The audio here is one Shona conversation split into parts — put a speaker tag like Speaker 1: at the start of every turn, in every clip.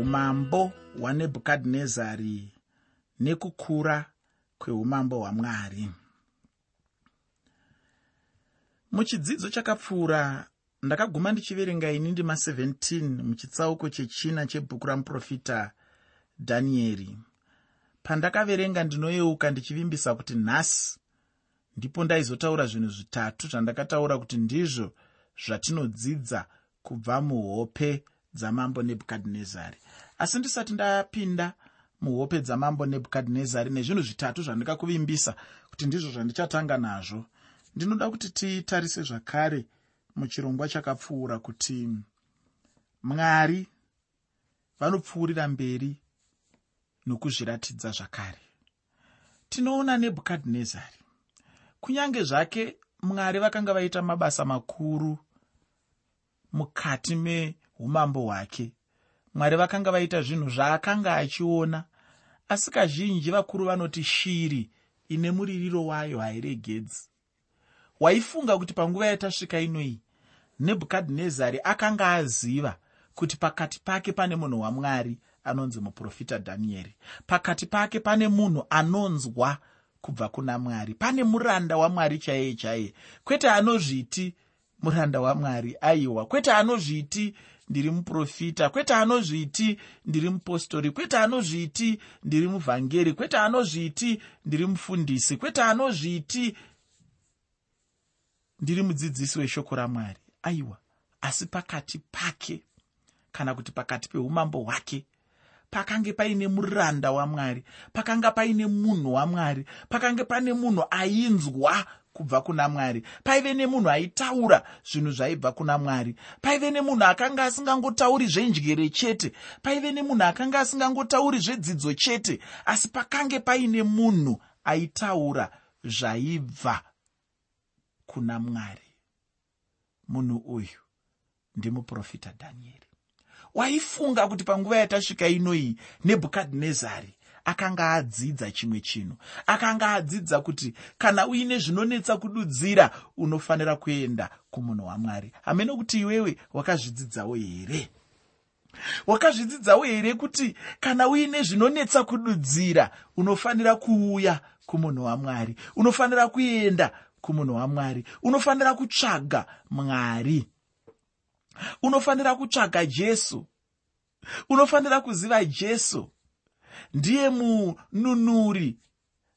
Speaker 1: umambo hwanebhukadhinezari nekukura kweumambo hwamwari. Muchidzidzo chakapfuura ndakaguma ndichiverenga ini ndima 17 muchitsauko chechina chebhuku ramuprofita dhanieri pandakaverenga ndinoyeuka ndichivimbisa kuti nhasi ndipo ndaizotaura zvinhu zvitatu zvandakataura kuti ndizvo zvatinodzidza kubva muhope dzamambo nebhukadhinezari. Asi ndisati ndapinda muhope dzamambo nebhukadhinezari nezvinhu zvitatu zvandikakuvimbisa kuti ndizvo zvandichatanga nazvo ndinoda kuti titarise zvakare muchirongwa chakapfuura kuti mwari vanopfuurira mberi nokuzviratidza zvakare. Tinoona nebhukadhinezari. Kunyange zvake mwari vakanga vaita mabasa makuru mukati meumambo hwake. Mwari vakanga vaita zvinhu zvaakanga achiona asi kazhinji vakuru vanoti shiri ine muririro wayo hairegedzi. Waifunga kuti panguva yatasvika inoi nebhukadhinezari akanga aziva kuti pakati pake pane munhu wamwari anonzi muprofita dhanieri. Pakati pake pane munhu anonzwa kubva kuna mwari. Pane muranda wamwari chaiye chaiye kwete anozviti muranda wamwari aiwa. Kwete anozviti ndiri muprofita kwete anozviti ndiri mupostori kwete anozviti ndiri muvhangeri kwete anozviti ndiri mufundisi kwete anozviti ndiri mudzidzisi weshoko ramwari. Aiwa asi pakati pake kana kuti pakati peumambo hwake pakange paine muranda wamwari pakanga paine munhu wamwari pakange pane munhu ainzwa kubva kuna mwari. Paive nemunhu aitaura zvinhu zvaibva kuna mwari. Paive nemunhu akanga asingangotauri zvenjyere chete. Paive nemunhu akanga asingangotauri zvedzidzo chete. Asi pakange paine munhu aitaura zvaibva kuna mwari munhu uyu ndimuprofita dhanieri. Waifunga kuti panguva yatasvika inoi nebhukadhinezari akanga adzidza chimwe chinhu akanga adzidza kuti kana uine zvinonetsa kududzira unofanira kuenda kumunhu wamwari hamene kuti iwewe wakazvidzidzawo here? Wakazvidzidzawo here kuti kana uine zvinonetsa kududzira unofanira kuuya kumunhu wamwari unofanira kuenda kumunhu wamwari unofanira kutsvaga mwari? Unofanira kutsvaga jesu? Unofanira kuziva jesu ndiye mununuri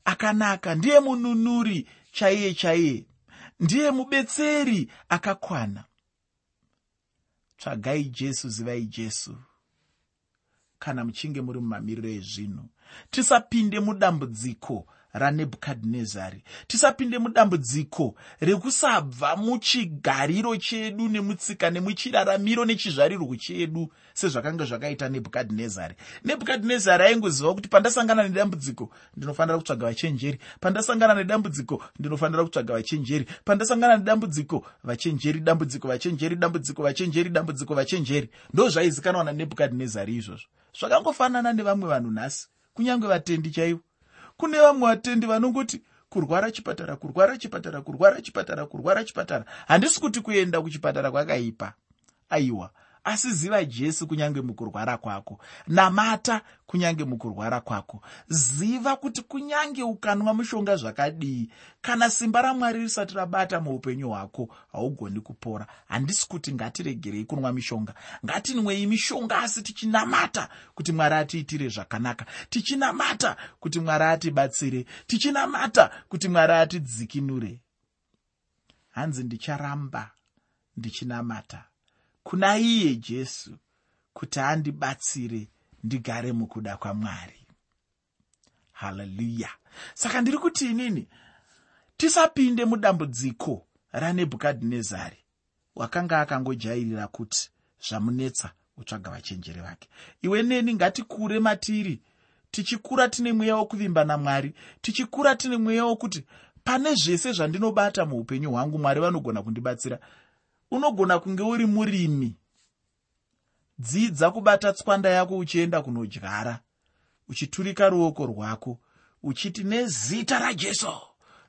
Speaker 1: akanaka ndiye mununuri chaiye chaiye ndiye mubetseri akakwana. Tsvagai jesu zivai jesu. Kana muchinge muri mumamiriro ezvinhu tisapinde mudambudziko ranebhukadhinezari. Tisapinde mudambudziko rekusabva muchigariro chedu nemutsika nemuchiraramiro nechizvarirwo chedu sezvakanga zvakaita nebhukadhinezari. Nebhukadhinezari aingoziva kuti pandasangana nedambudziko ndinofanira kutsvaga vachenjeri. Pandasangana nedambudziko ndinofanira kutsvaga vachenjeri. Pandasangana nedambudziko vachenjeri dambudziko vachenjeri dambudziko vachenjeri dambudziko vachenjeri. Ndo zvaizikanwa nanebhukadhinezari izvozvo. Zvakangofanana nevamwe vanhu nhasi kunyange vatendi chaivo kune vamwe vatendi vanongoti kurwara chipatara kurwara chipatara kurwara chipatara kurwara chipatara. Handisi kuti kuenda kuchipatara kwakaipa. Aiwa asi ziva jesu kunyange mukurwara kwako namata kunyange mukurwara kwako. Ziva kuti kunyange ukanwa mushonga zvakadii kana simba ramwari risati rabata muupenyu hwako haugoni kupora. Handisi kuti ngatiregerei kunwa mishonga. Ngatinwei mishonga asi tichinamata kuti mwari atiitire zvakanaka. Tichinamata kuti mwari atibatsire. Tichinamata kuti mwari atidzikinure. Hanzi ndicharamba ndichinamata kuna iye jesu kuti andibatsire ndigare mukuda kwamwari haleluya saka ndiri kuti inini tisapinde mudambudziko ranebhukadhinezari wakanga akangojairira kuti zvamunetsa utsvaga vachenjeri vake. Iwe neni ngatikure matiri tichikura tine mweya wokuvimba namwari tichikura tine mweya wokuti pane zvese zvandinobata muupenyu hwangu mwari vanogona kundibatsira unogona kunge uri murimi. Dzidza kubata tswanda yako uchienda kunodyara uchiturika ruoko rwako uchiti nezita rajesu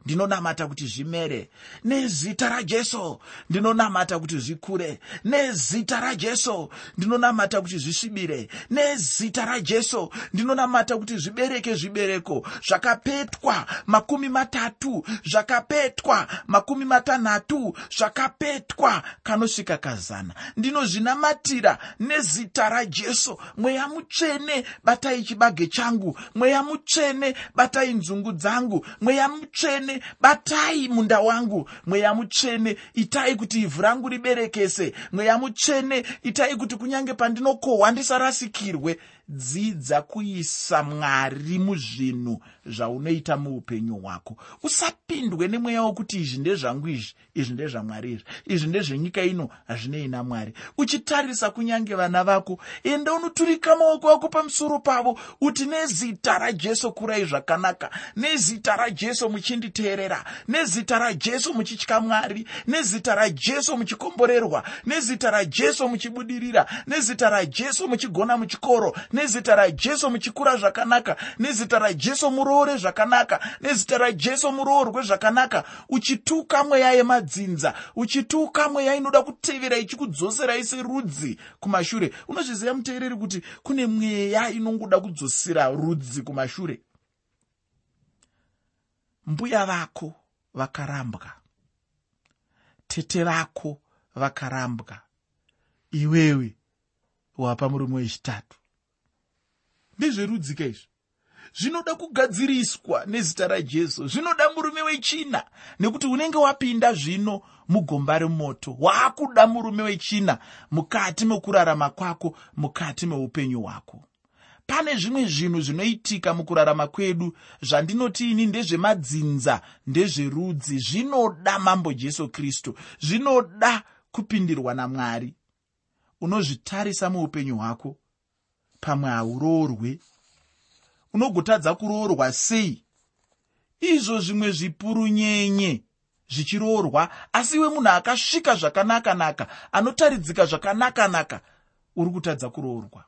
Speaker 1: ndinonamata kuti zvimere. Nezita rajesu ndinonamata kuti zvikure. Nezita rajesu ndinonamata kuti zvisvibire. Nezita rajesu ndinonamata kuti zvibereke zvibereko. Zvakapetwa makumi matatu zvakapetwa makumi matanhatu zvakapetwa kanosvika kazana. Ndinozvinamatira nezita rajesu. Mweya mutsvene batai chibage changu. Mweya mutsvene batai nzungu dzangu. Mweya mutsvene batai munda wangu. Mweya mutsvene itai kuti ivhu rangu riberekese. Mweya mutsvene itai kuti kunyange pandinokohwa ndisarasikirwe. Dzidza kuisa mwari muzvinhu zvaunoita muupenyu hwako. Usapindwe nemweya wokuti izvi ndezvangu izvi izvi ndezvamwari izvi izvi ndezvenyika ino hazvinei namwari uchitarisa kunyange vana vako enda unoturika maoko ako pamusoro pavo uti nezita rajesu kurai zvakanaka nezita rajesu muchinditeerera nezita rajesu muchitya mwari nezita rajesu muchikomborerwa nezita rajesu muchibudirira nezita rajesu muchigona muchikoro nezita rajesu muchikura zvakanaka nezita rajesu muroore zvakanaka nezita rajesu muroorwe zvakanaka uchituka mweya yemadzinza uchituka mweya inoda kutevera ichikudzoserai serudzi kumashure. Unozviziva muteereri kuti kune mweya inongoda kudzosera rudzi kumashure? Mbuya vako vakarambwa. Tete vako vakarambwa. Iwewe wapa murume wechitatu. Ndezverudzika izvi zvinoda kugadziriswa nezita rajesu zvinoda murume wechina nekuti unenge wapinda zvino mugomba remoto waakuda murume wechina mukati mekurarama kwako mukati meupenyu hwako. Pane zvimwe zvinhu zvinoitika mukurarama kwedu zvandinoti ini ndezvemadzinza ndezverudzi zvinoda mambo jesu kristu zvinoda kupindirwa namwari. Unozvitarisa muupenyu hwako pamwe hauroorwe unogotadza kuroorwa sei? Izvo zvimwe zvipurunyenye zvichiroorwa asi iwe munhu akasvika zvakanaka-naka anotaridzika zvakanaka-naka uri kutadza kuroorwa.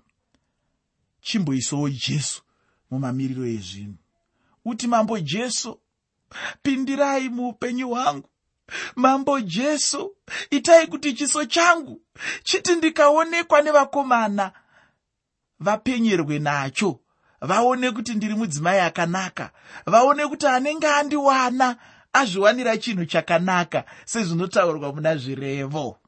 Speaker 1: Chimboisawo jesu mumamiriro ezvinhu. Uti mambo jesu pindirai muupenyu hwangu. Mambo jesu itai kuti chiso changu chiti ndikaonekwa nevakomana vapenyerwe nacho vaone kuti ndiri mudzimai akanaka vaone kuti anenge andiwana azviwanira chinhu chakanaka sezvinotaurwa muna zvirevo.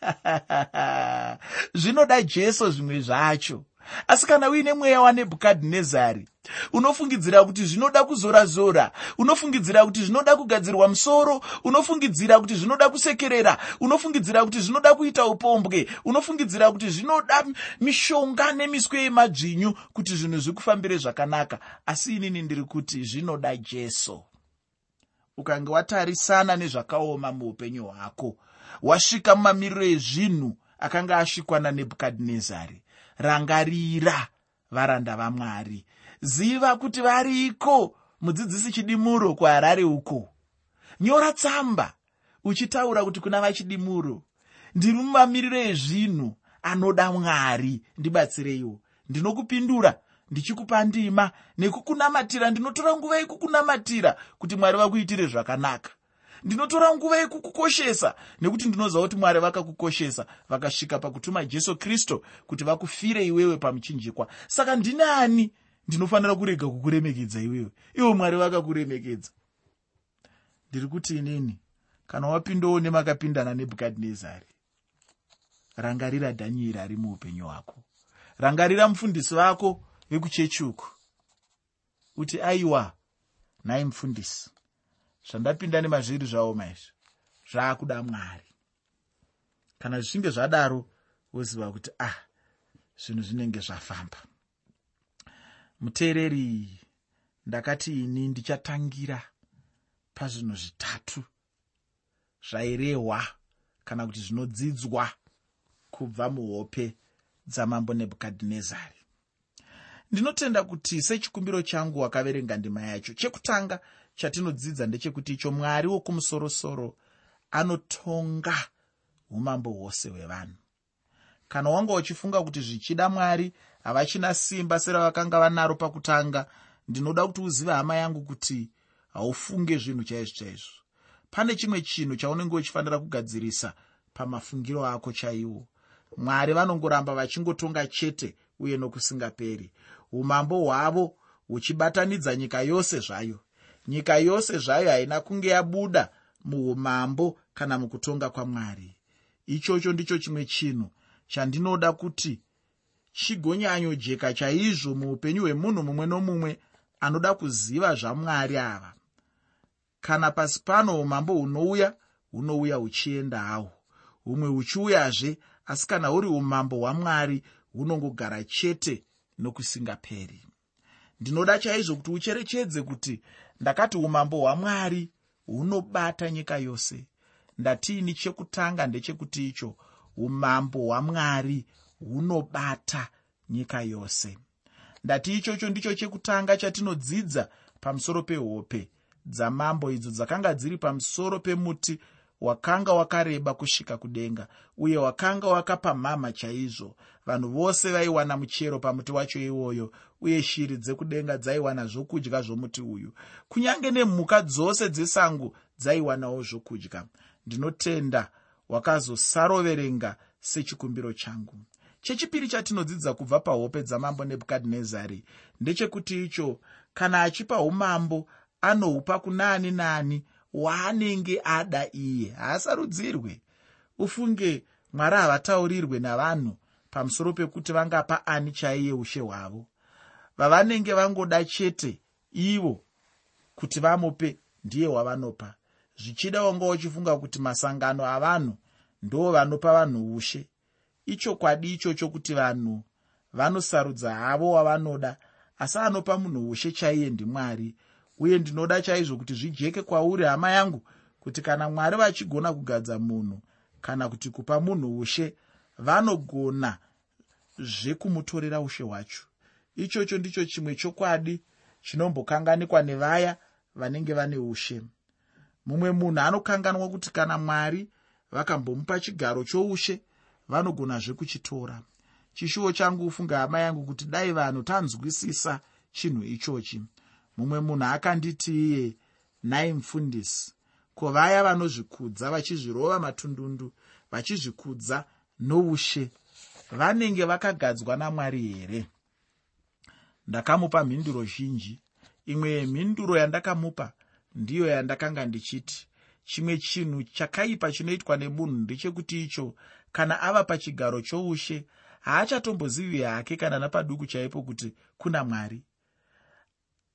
Speaker 1: Zvinoda jesu zvimwe zvacho. Asi kana uine mweya wanebhukadhinezari unofungidzira kuti zvinoda kuzora zora unofungidzira kuti zvinoda kugadzirwa musoro unofungidzira kuti zvinoda kusekerera unofungidzira kuti zvinoda kuita upombwe unofungidzira kuti zvinoda mishonga nemiswe yemadzvinyu kuti zvinhu zvikufambire zvakanaka. Asi inini ndiri kuti zvinoda jesu. Ukange watarisana nezvakaoma muupenyu hwako wasvika mumamiriro ezvinhu akanga asvikwa nanebhukadhinezari rangarira varanda vamwari ziva kuti variko mudzidzisi chidimuro kuharare uko. Nyora tsamba uchitaura kuti kuna vachidimuro ndiri mumamiriro ezvinhu anoda mwari ndibatsireiwo ndinokupindura ndichikupa ndima nekukunamatira ndinotora nguva yekukunamatira kuti mwari vakuitire zvakanaka. Ndinotora nguva yekukukoshesa nekuti ndinoziva kuti mwari vakakukoshesa vakasvika pakutuma jesu kristu kuti vakufire iwewe pamuchinjikwa. Saka ndini ani ndinofanira kurega kukuremekedza iwewe. Iwo mwari vakakuremekedza ndiri kuti inini kana wapindawo nemakapindana nebhukadhinezari rangarira dhanieri ari muupenyu hwako. Rangarira mufundisi vako vekuchechi uku uti aiwa nhai mufundisi zvandapinda nemazviri zvavo maizvi zvaakuda mwari. Kana zvichinge zvadaro woziva kuti ah zvinhu zvinenge zvafamba muteereri ndakati ini ndichatangira pazvinhu zvitatu. Zvairehwa kana kuti zvinodzidzwa kubva muhope dzamambo nebhukadhinezari. Ndinotenda kuti sechikumbiro changu wakaverenga ndima yacho chekutanga chatinodzidza ndechekuti icho mwari wokumusoro-soro anotonga umambo hwose hwevanhu. Kana wanga uchifunga kuti zvichida mwari havachina simba seravakanga vanaro pakutanga. Ndinoda kuti uzive hama yangu kuti haufunge zvinhu chaizvo chaizvo. Pane chimwe chinhu chaunenge uchifanira kugadzirisa pamafungiro ako chaiwo. Mwari vanongoramba vachingotonga chete uye nokusingaperi. Umambo hwavo huchibatanidza nyika yose zvayo. Nyika yose zvayo haina kunge yabuda muumambo kana mukutonga kwamwari. Ichocho ndicho chimwe chinhu chandinoda kuti chigonyanyojeka chaizvo muupenyu hwemunhu mumwe nomumwe anoda kuziva zvamwari ava. Kana pasi pano umambo hunouya hunouya huchienda hawo. Humwe huchiuyazve asi kana huri umambo hwamwari hunongogara chete nokusingaperi. Ndinoda chaizvo kuti ucherechedze kuti ndakati umambo hwamwari hunobata nyika yose. Ndatiini chekutanga ndechekuti icho? Umambo hwamwari hunobata nyika yose. Ndati ichocho ndicho chekutanga chatinodzidza pamusoro pehope dzamambo idzo dzakanga dziri pamusoro pemuti wakanga wakareba kusvika kudenga uye wakanga wakapamhama chaizvo. Vanhu vose vaiwana muchero pamuti wacho iwoyo uye shiri dzekudenga dzaiwana zvokudya zvomuti uyu. Kunyange nemhuka dzose dzesango dzaiwanawo zvokudya. Ndinotenda wakazosaroverenga sechikumbiro changu chechipiri chatinodzidza kubva pahope dzamambo nebhukadhinezari ndechekuti icho kana achipa umambo anohupa kuna ani naani waanenge ada iye. Haasarudzirwe. Ufunge mwari havataurirwe navanhu pamusoro pekuti vangapa ani chaiye ushe hwavo. Vavanenge vangoda chete ivo kuti vamupe ndiye wavanopa. Zvichida wanga uchifunga kuti masangano avanhu ndo vanopa vanhu ushe ichokwadi ichocho kuti vanhu vanosarudza havo wavanoda asi anopa munhu ushe chaiye ndimwari uye ndinoda chaizvo kuti zvijeke kwauri hama yangu kuti kana mwari vachigona kugadza munhu kana kuti kupa munhu ushe vanogona zvekumutorera ushe hwacho. Ichocho ndicho chimwe chokwadi chinombokanganikwa nevaya vanenge vane ushe. Mumwe munhu anokanganwa kuti kana mwari vakambomupa chigaro choushe vanogonazve kuchitora. Chishuwo changu ufunga hama yangu kuti dai vanhu tanzwisisa chinhu ichochi. Mumwe munhu akanditi iye nai mufundisi ko vaya vanozvikudza vachizvirova matundundu vachizvikudza noushe vanenge vakagadzwa namwari here? Ndakamupa mhinduro zhinji. Imwe yemhinduro yandakamupa ndiyo yandakanga ndichiti chimwe chinhu chakaipa chinoitwa nemunhu ndechekuti icho kana ava pachigaro choushe haachatombozivi hake kana napaduku chaipo kuti kuna mwari.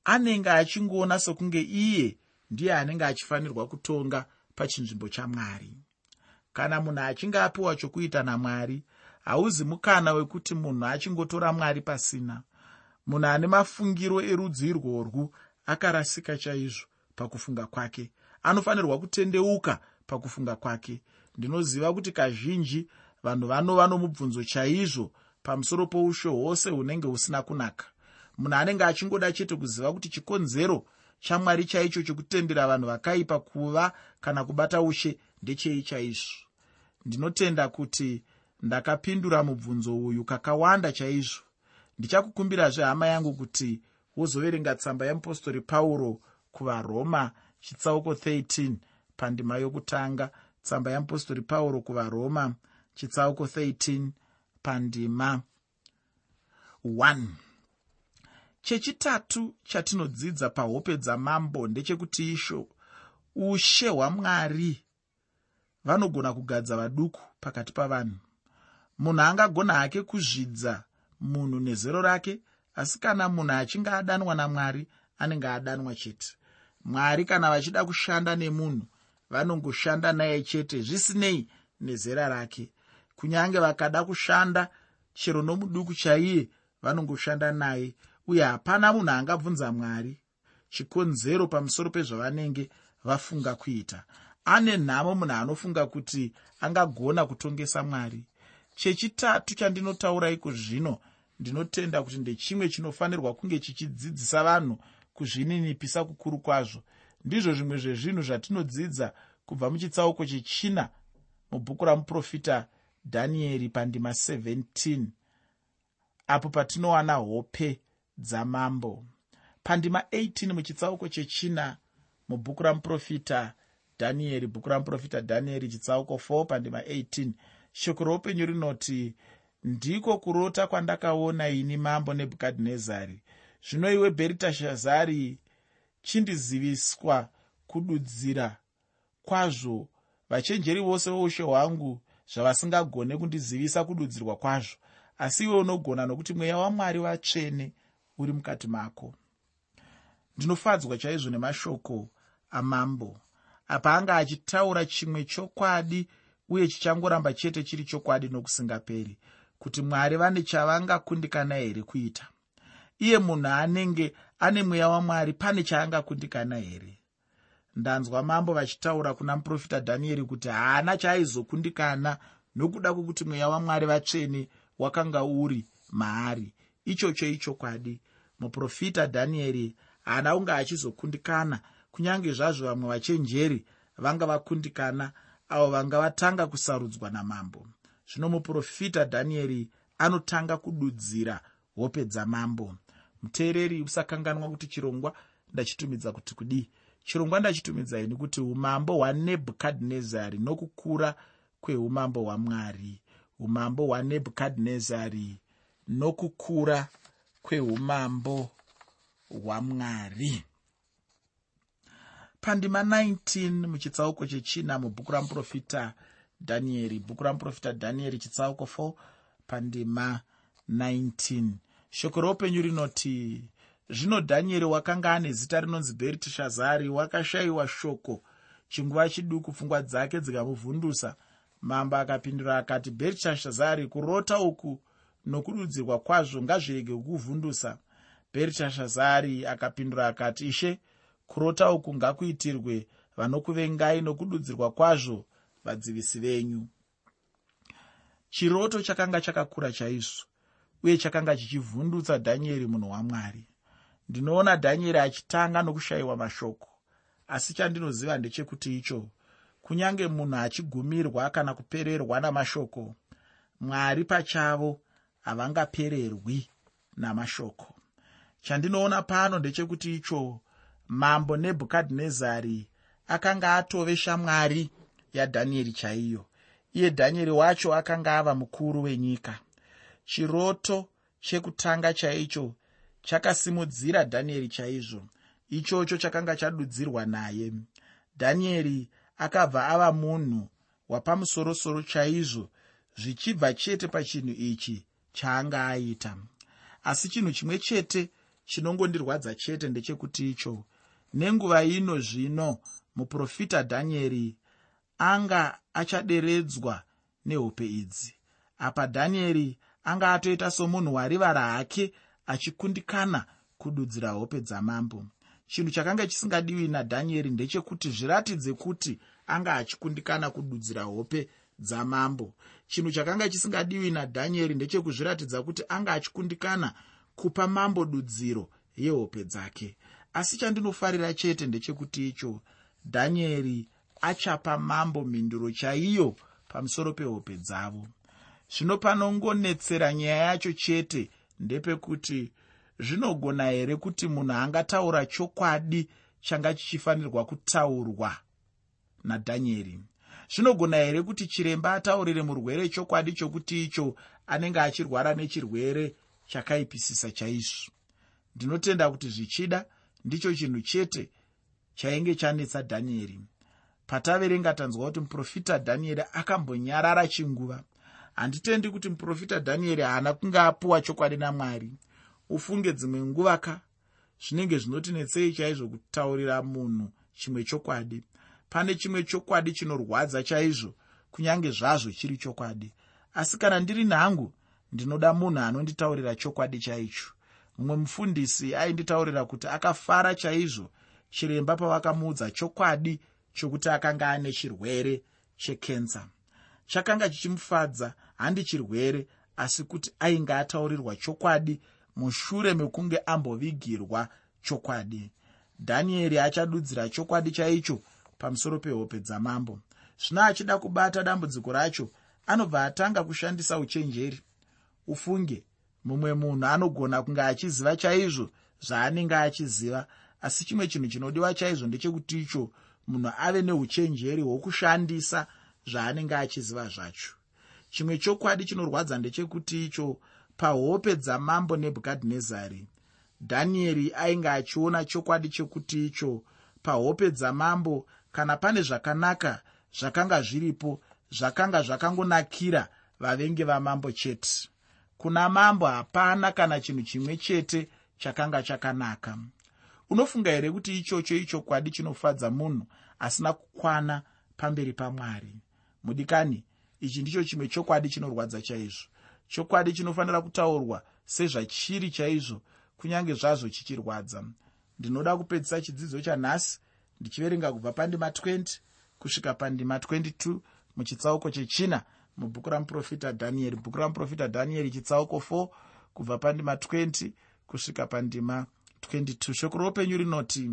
Speaker 1: Anenge achingoona sokunge iye ndiye anenge achifanirwa kutonga pachinzvimbo chamwari kana munhu achinge apiwa chokuita namwari hauzi mukana wekuti munhu achingotora mwari pasina. Munhu ane mafungiro erudzi irworwu akarasika chaizvo pakufunga kwake. Anofanirwa kutendeuka pakufunga kwake ndinoziva kuti kazhinji vanhu vanova nomubvunzo chaizvo pamusoro poushe hwose hunenge husina kunaka. Munhu anenge achingoda chete kuziva kuti chikonzero chamwari chaicho chokutendera vanhu vakaipa kuva kana kubata ushe ndechei chaizvo. Ndinotenda kuti ndakapindura mubvunzo uyu kakawanda chaizvo. Ndichakukumbirazve hama yangu kuti wozoverenga tsamba yeapostori pauro kuvaroma chitsauko 13 pandima yokutanga tsamba yeapostori pauro kuvaroma chitsauko 13 pandima 1 chechitatu chatinodzidza pahope dzamambo ndechekuti isho ushe hwamwari. Vanogona kugadza vaduku pakati pavanhu. Munhu angagona hake kuzvidza munhu nezero rake asi kana munhu achinge adanwa namwari anenge adanwa chete. Mwari kana vachida kushanda nemunhu vanongoshanda naye chete zvisinei nezera rake. Kunyange vakada kushanda chero nomuduku chaiye vanongoshanda naye uye hapana munhu angabvunza mwari. Chikonzero pamusoro pezvavanenge vafunga kuita. Ane nhamo munhu anofunga kuti angagona kutongesa mwari. Chechitatu chandinotaura iko zvino ndinotenda kuti ndechimwe chinofanirwa kunge chichidzidzisa vanhu kuzvininipisa kukuru kwazvo ndizvo zvimwe zvezvinhu zvatinodzidza kubva muchitsauko chechina mubhuku ramuprofita dhanieri pandima 17 apo patinowana hope dzamambo. Pandima 18 muchitsauko chechina mubhuku ramuprofita dhanieri bhuku ramuprofita dhanieri chitsauko 4 pandima 18 shoko roupenyu rinoti ndiko kurota kwandakaona ini mambo nebhukadhinezari. Zvino iwe bheritashazari chindiziviswa kududzira kwazvo. Vachenjeri vose voushe hwangu zvavasingagone kundizivisa kududzirwa kwazvo. Asi iwe unogona nokuti mweya wamwari vatsvene uri mukati mako. Ndinofadzwa chaizvo nemashoko amambo. Apa anga achitaura chimwe chokwadi uye chichangoramba chete chiri chokwadi nokusingaperi kuti mwari vane chavangakundikana here kuita? Iye munhu anenge ane mweya wamwari pane chaangakundikana here? Ndanzwa mambo vachitaura kuna muprofita dhanieri kuti haana chaaizokundikana nokuda kwokuti mweya wamwari vatsvene wakanga uri maari. Ichocho ichokwadi muprofita dhanieri haana kunge achizokundikana kunyange zvazvo vamwe vachenjeri vanga vakundikana avo vanga vatanga kusarudzwa namambo. Zvino muprofita dhanieri anotanga kududzira hope dzamambo muteereri usakanganwa kuti chirongwa ndachitumidza kuti kudii. Chirongwa ndachitumidzai nekuti umambo hwanebhukadhinezari nokukura kweumambo hwamwari. Umambo hwanebhukadhinezari nokukura kweumambo hwamwari. Pandima 19 muchitsauko chechina mubhuku ramuprofita dhanieri bhuku ramuprofita dhanieri chitsauko 4 pandima 19 shoko roupenyu rinoti zvino dhanieri wakanga ane zita rinonzi bheritishazari wakashayiwa shoko. Chinguva chiduku pfungwa dzake dzikamuvhundusa. Mambo akapindura akati bheritishazari kurota uku nokududzirwa kwazvo ngazvirege kukuvhundusa. Bheritishazari akapindura akati ishe kurota uku ngakuitirwe. Vanokuvengai nokududzirwa kwazvo vadzivisi venyu. Chiroto chakanga chakakura chaizvo uye chakanga chichivhundutsa dhanieri munhu wamwari. Ndinoona dhanieri achitanga nokushayiwa mashoko asi chandinoziva ndechekuti icho kunyange munhu achigumirwa kana kupererwa namashoko mwari pachavo havangapererwi namashoko. Chandinoona pano ndechekuti icho mambo nebhukadhinezari akanga atove shamwari yadhanieri chaiyo iye dhanieri wacho akanga ava mukuru wenyika chiroto chekutanga chaicho chakasimudzira dhanieri chaizvo. Ichocho chakanga chadudzirwa naye. Dhanieri akabva ava munhu wapamusorosoro chaizvo zvichibva chete pachinhu ichi chaanga aita asi chinhu chimwe chete chinongondirwadza chete ndechekuti icho nenguva ino zvino muprofita dhanieri anga achaderedzwa nehope idzi. Apa dhanieri anga atoita somunhu warivara hake achikundikana kududzira hope dzamambo. Chinhu chakanga chisingadiwi nadhanieri ndechekuti zviratidze kuti anga achikundikana kududzira hope dzamambo. Chinhu chakanga chisingadiwi nadhanieri ndechekuzviratidza kuti anga achikundikana kupa mambo dudziro yehope dzake. Asi chandinofarira chete ndechekuti icho dhanieri achapa mambo mhinduro chaiyo pamusoro pehope dzavo zvino panongonetsera nyaya yacho chete ndepekuti zvinogona here kuti munhu angataura chokwadi changa chichifanirwa kutaurwa? Nadhanieri zvinogona here kuti chiremba ataurire murwere chokwadi chokuti icho anenge achirwara nechirwere chakaipisisa chaizvo? Ndinotenda kuti zvichida ndicho chinhu chete chainge chanetsa dhanieri. Pataverenga tanzwa kuti muprofita dhanieri akambonyarara chinguva handitendi kuti muprofita dhanieri haana kunge apuwa chokwadi namwari. Ufunge dzimwe nguva ka zvinenge zvinotinetsei chaizvo kutaurira munhu chimwe chokwadi. Pane chimwe chokwadi chinorwadza chaizvo kunyange zvazvo chiri chokwadi. Asi kana ndiri nhangu ndinoda munhu anonditaurira chokwadi chaicho. Mumwe mufundisi ainditaurira kuti akafara chaizvo chiremba pavakamuudza chokwadi chokuti akanga ane chirwere chekensa chakanga chichimufadza handi chirwere asi kuti ainge ataurirwa chokwadi mushure mekunge ambovigirwa chokwadi. Dhanieri achadudzira chokwadi chaicho pamusoro pehope dzamambo. Zvino achida kubata dambudziko racho anobva atanga kushandisa uchenjeri. Ufunge mumwe munhu anogona kunge achiziva chaizvo zvaanenge achiziva asi chimwe chinhu chinodiwa chaizvo ndechekuti icho munhu ave neuchenjeri hwokushandisa zvaanenge achiziva zvacho. Chimwe chokwadi chinorwadza ndechekuti icho pahope dzamambo nebhukadhinezari dhanieri ainge achiona chokwadi chekuti icho pahope dzamambo kana pane zvakanaka zvakanga zviripo zvakanga zvakangonakira vavengi vamambo chete. Kuna mambo hapana kana chinhu chimwe chete chakanga chakanaka. Unofunga here kuti ichocho ichokwadi chinofadza munhu asina kukwana pamberi pamwari mudikani ichi ndicho chimwe chokwadi chinorwadza chaizvo. Chokwadi chinofanira kutaurwa sezvachiri chaizvo kunyange zvazvo chichirwadza. Ndinoda kupedzisa chidzidzo chanhasi ndichiverenga kubva pandima 20 kusvika pandima 22 muchitsauko chechina mubhuku ramuprofita dhanieri bhuku ramuprofita dhanieri chitsauko 4 kubva pandima 20 kusvika pandima 22 shoko roupenyu rinoti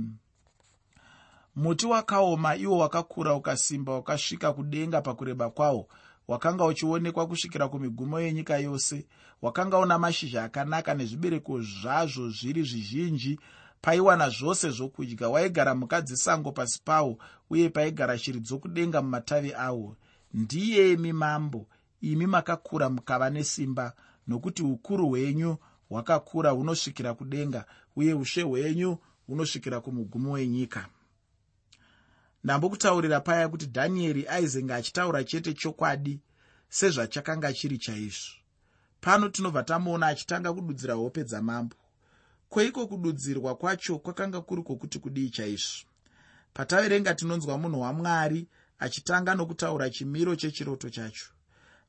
Speaker 1: muti wakaoma iwo wakakura ukasimba wakasvika kudenga pakureba kwawo. Wakanga uchionekwa kusvikira kumigumo yenyika yose. Wakanga una mashizha akanaka nezvibereko zvazvo zviri zvizhinji. Paiwana zvose zvokudya waigara mhuka dzesango pasi pawo uye paigara shiri dzokudenga mumatavi awo. Ndiyemi mambo imi makakura mukava nesimba nokuti ukuru hwenyu hwakakura hunosvikira kudenga uye ushe hwenyu hunosvikira kumugumo wenyika ndambokutaurira paya kuti dhanieri aizenge achitaura chete chokwadi sezvachakanga chiri chaizvo. Pano tinobva tamuona achitanga kududzira hope dzamambo. Kweiko kududzirwa kwacho kwakanga kuri kwokuti kudii chaizvo? Pataverenga tinonzwa munhu wamwari achitanga nokutaura chimiro chechiroto chacho.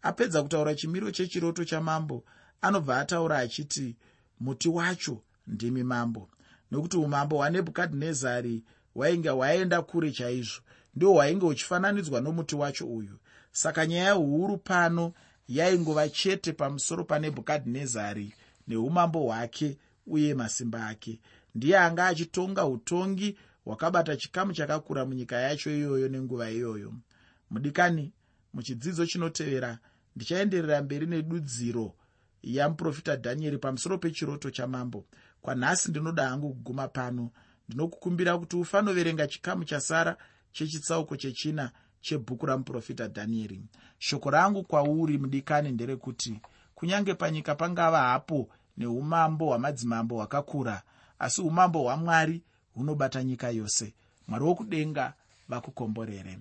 Speaker 1: Apedza kutaura chimiro chechiroto chamambo anobva ataura achiti muti wacho ndimi mambo. Nokuti umambo hwanebhukadhinezari hwainge hwaenda kure chaizvo. Ndihwo hwainge huchifananidzwa nomuti wacho uyu. Saka nyaya huru pano yaingova chete pamusoro panebhukadhinezari neumambo hwake uye masimba ake. Ndiye anga achitonga utongi hwakabata chikamu chakakura munyika yacho iyoyo nenguva iyoyo. Mudikani muchidzidzo chinotevera ndichaenderera mberi nedudziro yamuprofita dhanieri pamusoro pechiroto chamambo. Kwanhasi ndinoda hangu kuguma pano ndinokukumbira kuti ufanoverenga chikamu chasara chechitsauko chechina chebhuku ramuprofita dhanieri shoko rangu kwauri mudikani nderekuti kunyange panyika pangava hapo neumambo hwamadzimambo hwakakura asi umambo hwamwari hunobata nyika yose. Mwari wokudenga vakukomborere